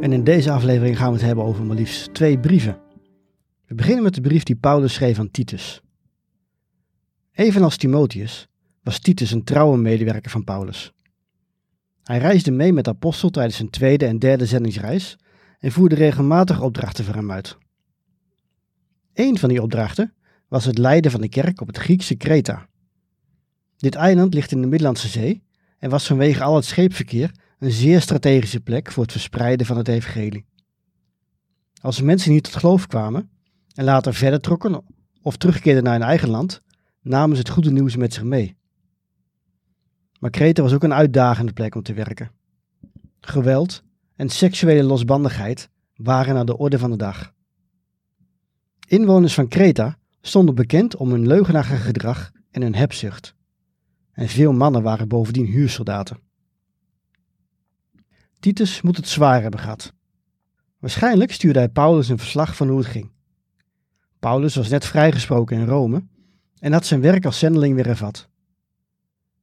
En in deze aflevering gaan we het hebben over maar liefst twee brieven. We beginnen met de brief die Paulus schreef aan Titus. Evenals Timotheus was Titus een trouwe medewerker van Paulus. Hij reisde mee met de apostel tijdens zijn tweede en derde zendingsreis en voerde regelmatig opdrachten voor hem uit. Een van die opdrachten was het leiden van de kerk op het Griekse Kreta. Dit eiland ligt in de Middellandse Zee en was vanwege al het scheepverkeer een zeer strategische plek voor het verspreiden van het evangelie. Als mensen niet tot geloof kwamen en later verder trokken of terugkeerden naar hun eigen land, namen ze het goede nieuws met zich mee. Maar Kreta was ook een uitdagende plek om te werken. Geweld en seksuele losbandigheid waren aan de orde van de dag. Inwoners van Kreta stonden bekend om hun leugenachtige gedrag en hun hebzucht. En veel mannen waren bovendien huursoldaten. Titus moet het zwaar hebben gehad. Waarschijnlijk stuurde hij Paulus een verslag van hoe het ging. Paulus was net vrijgesproken in Rome en had zijn werk als zendeling weer hervat.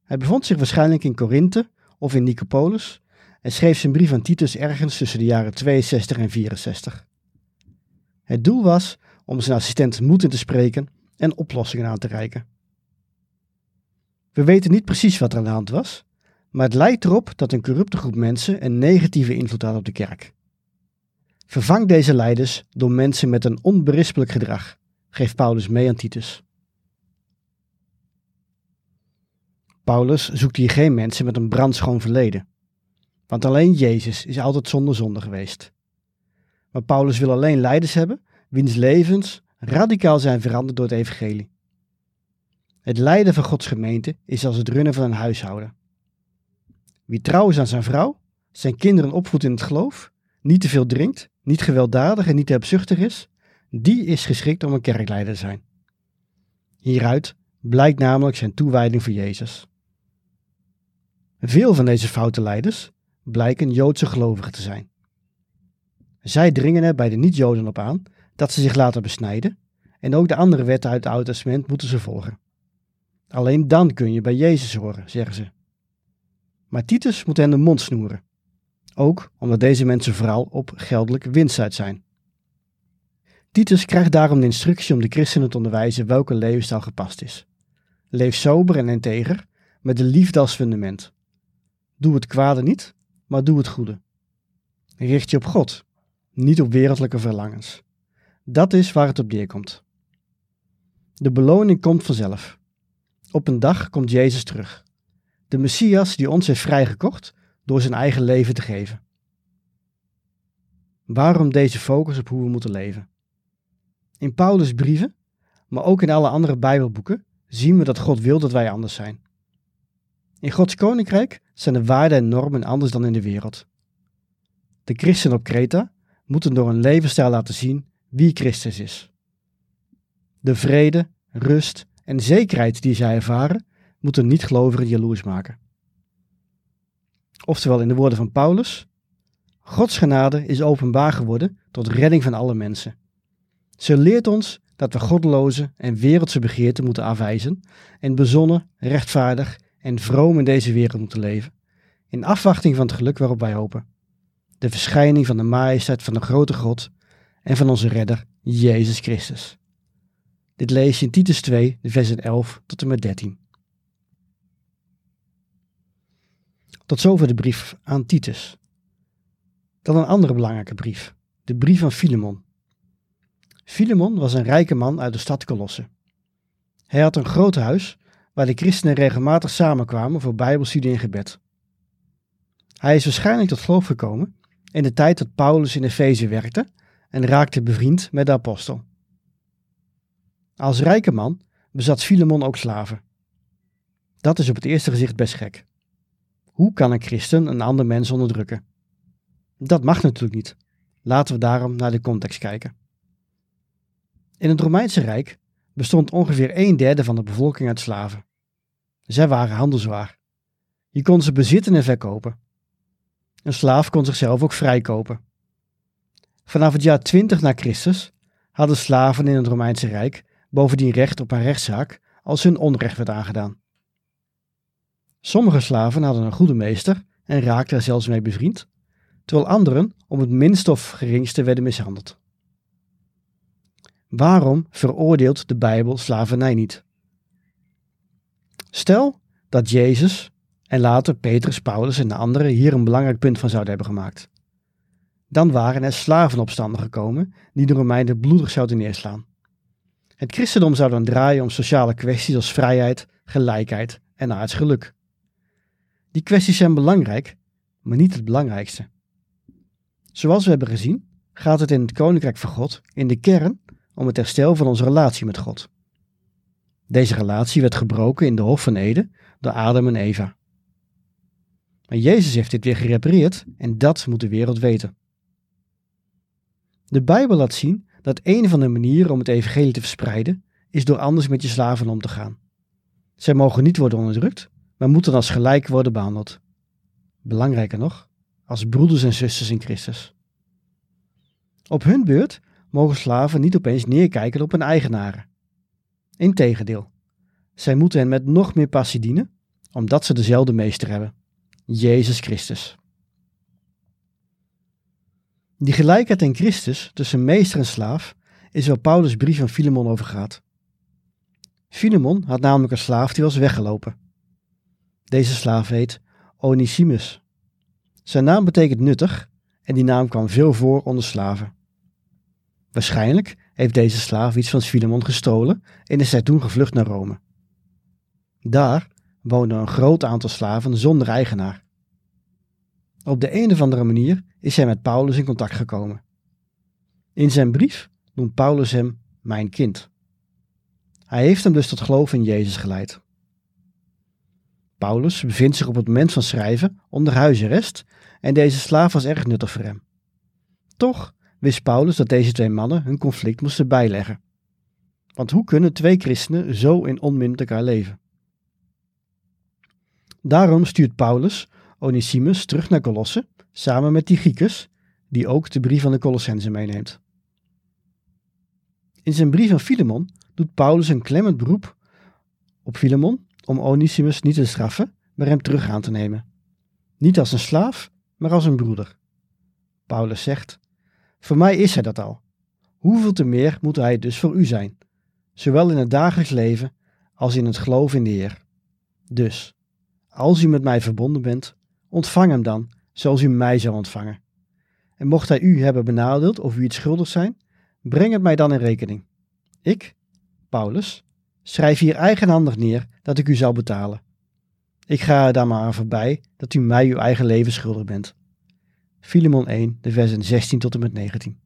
Hij bevond zich waarschijnlijk in Korinthe of in Nicopolis en schreef zijn brief aan Titus ergens tussen de jaren 62 en 64. Het doel was om zijn assistent moed te spreken en oplossingen aan te reiken. We weten niet precies wat er aan de hand was, maar het lijkt erop dat een corrupte groep mensen een negatieve invloed had op de kerk. Vervang deze leiders door mensen met een onberispelijk gedrag, geeft Paulus mee aan Titus. Paulus zoekt hier geen mensen met een brandschoon verleden, want alleen Jezus is altijd zonder zonde geweest. Maar Paulus wil alleen leiders hebben wiens levens radicaal zijn veranderd door het evangelie. Het leiden van Gods gemeente is als het runnen van een huishouden. Wie trouw is aan zijn vrouw, zijn kinderen opvoedt in het geloof, niet te veel drinkt, niet gewelddadig en niet hebzuchtig is, die is geschikt om een kerkleider te zijn. Hieruit blijkt namelijk zijn toewijding voor Jezus. Veel van deze foute leiders blijken Joodse gelovigen te zijn. Zij dringen er bij de niet-Joden op aan dat ze zich laten besnijden en ook de andere wetten uit het Oude Testament moeten ze volgen. Alleen dan kun je bij Jezus horen, zeggen ze. Maar Titus moet hen de mond snoeren. Ook omdat deze mensen vooral op geldelijk winst uit zijn. Titus krijgt daarom de instructie om de christenen te onderwijzen welke levensstijl gepast is. Leef sober en integer, met de liefde als fundament. Doe het kwade niet, maar doe het goede. Richt je op God, niet op wereldlijke verlangens. Dat is waar het op neerkomt. De beloning komt vanzelf. Op een dag komt Jezus terug. De Messias die ons heeft vrijgekocht door zijn eigen leven te geven. Waarom deze focus op hoe we moeten leven? In Paulus' brieven, maar ook in alle andere Bijbelboeken, zien we dat God wil dat wij anders zijn. In Gods koninkrijk zijn de waarden en normen anders dan in de wereld. De christenen op Kreta moeten door een levensstijl laten zien wie Christus is. De vrede, rust en zekerheid die zij ervaren, moeten niet-gelovigen jaloers maken. Oftewel in de woorden van Paulus, Gods genade is openbaar geworden tot redding van alle mensen. Ze leert ons dat we goddeloze en wereldse begeerten moeten afwijzen en bezonnen, rechtvaardig en vroom in deze wereld moeten leven, in afwachting van het geluk waarop wij hopen. De verschijning van de majesteit van de grote God en van onze redder, Jezus Christus. Dit lees je in Titus 2, de versen 11 tot en met 13. Tot zover de brief aan Titus. Dan een andere belangrijke brief, de brief van Filemon. Filemon was een rijke man uit de stad Colosse. Hij had een groot huis waar de christenen regelmatig samenkwamen voor bijbelstudie en gebed. Hij is waarschijnlijk tot geloof gekomen in de tijd dat Paulus in Efeze werkte en raakte bevriend met de apostel. Als rijke man bezat Filemon ook slaven. Dat is op het eerste gezicht best gek. Hoe kan een christen een ander mens onderdrukken? Dat mag natuurlijk niet. Laten we daarom naar de context kijken. In het Romeinse Rijk bestond ongeveer een derde van de bevolking uit slaven. Zij waren handelswaar. Je kon ze bezitten en verkopen. Een slaaf kon zichzelf ook vrijkopen. Vanaf het jaar 20 na Christus hadden slaven in het Romeinse Rijk bovendien recht op een rechtszaak als hun onrecht werd aangedaan. Sommige slaven hadden een goede meester en raakten er zelfs mee bevriend, terwijl anderen om het minste of geringste werden mishandeld. Waarom veroordeelt de Bijbel slavernij niet? Stel dat Jezus en later Petrus, Paulus en de anderen hier een belangrijk punt van zouden hebben gemaakt. Dan waren er slavenopstanden gekomen die de Romeinen bloedig zouden neerslaan. Het christendom zou dan draaien om sociale kwesties als vrijheid, gelijkheid en aards geluk. Die kwesties zijn belangrijk, maar niet het belangrijkste. Zoals we hebben gezien, gaat het in het Koninkrijk van God in de kern om het herstel van onze relatie met God. Deze relatie werd gebroken in de Hof van Eden door Adam en Eva. Maar Jezus heeft dit weer gerepareerd en dat moet de wereld weten. De Bijbel laat zien dat een van de manieren om het evangelie te verspreiden is door anders met je slaven om te gaan. Zij mogen niet worden onderdrukt, maar moeten als gelijk worden behandeld. Belangrijker nog, als broeders en zusters in Christus. Op hun beurt mogen slaven niet opeens neerkijken op hun eigenaren. Integendeel, zij moeten hen met nog meer passie dienen, omdat ze dezelfde meester hebben, Jezus Christus. Die gelijkheid in Christus tussen meester en slaaf is waar Paulus' brief aan Filemon over gaat. Filemon had namelijk een slaaf die was weggelopen. Deze slaaf heet Onesimus. Zijn naam betekent nuttig en die naam kwam veel voor onder slaven. Waarschijnlijk heeft deze slaaf iets van Filemon gestolen en is hij toen gevlucht naar Rome. Daar woonde een groot aantal slaven zonder eigenaar. Op de een of andere manier is hij met Paulus in contact gekomen. In zijn brief noemt Paulus hem mijn kind. Hij heeft hem dus tot geloof in Jezus geleid. Paulus bevindt zich op het moment van schrijven onder huisarrest en deze slaaf was erg nuttig voor hem. Toch wist Paulus dat deze twee mannen hun conflict moesten bijleggen. Want hoe kunnen twee christenen zo in onmin elkaar leven? Daarom stuurt Paulus Onesimus terug naar Colosse samen met Tychicus, die ook de brief van de Colossense meeneemt. In zijn brief aan Filemon doet Paulus een klemmend beroep op Filemon om Onesimus niet te straffen, maar hem terug aan te nemen. Niet als een slaaf, maar als een broeder. Paulus zegt: Voor mij is hij dat al. Hoeveel te meer moet hij dus voor u zijn, zowel in het dagelijks leven als in het geloof in de Heer. Dus, als u met mij verbonden bent, ontvang hem dan zoals u mij zou ontvangen. En mocht hij u hebben benadeeld of u iets schuldig zijn, breng het mij dan in rekening. Ik, Paulus, schrijf hier eigenhandig neer dat ik u zal betalen. Ik ga er dan maar aan voorbij dat u mij uw eigen leven schuldig bent. Filemon 1, de versen 16 tot en met 19.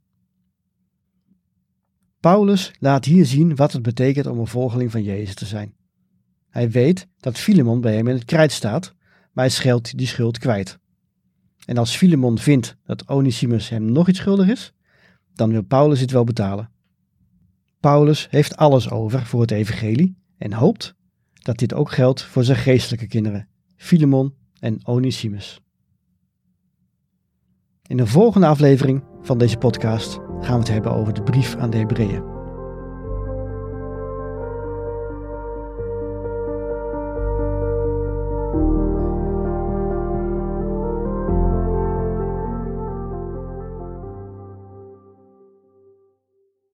Paulus laat hier zien wat het betekent om een volgeling van Jezus te zijn. Hij weet dat Filemon bij hem in het krijt staat, maar hij scheldt die schuld kwijt. En als Filemon vindt dat Onesimus hem nog iets schuldig is, dan wil Paulus dit wel betalen. Paulus heeft alles over voor het evangelie en hoopt dat dit ook geldt voor zijn geestelijke kinderen, Filemon en Onesimus. In de volgende aflevering van deze podcast gaan we het hebben over de brief aan de Hebreeën.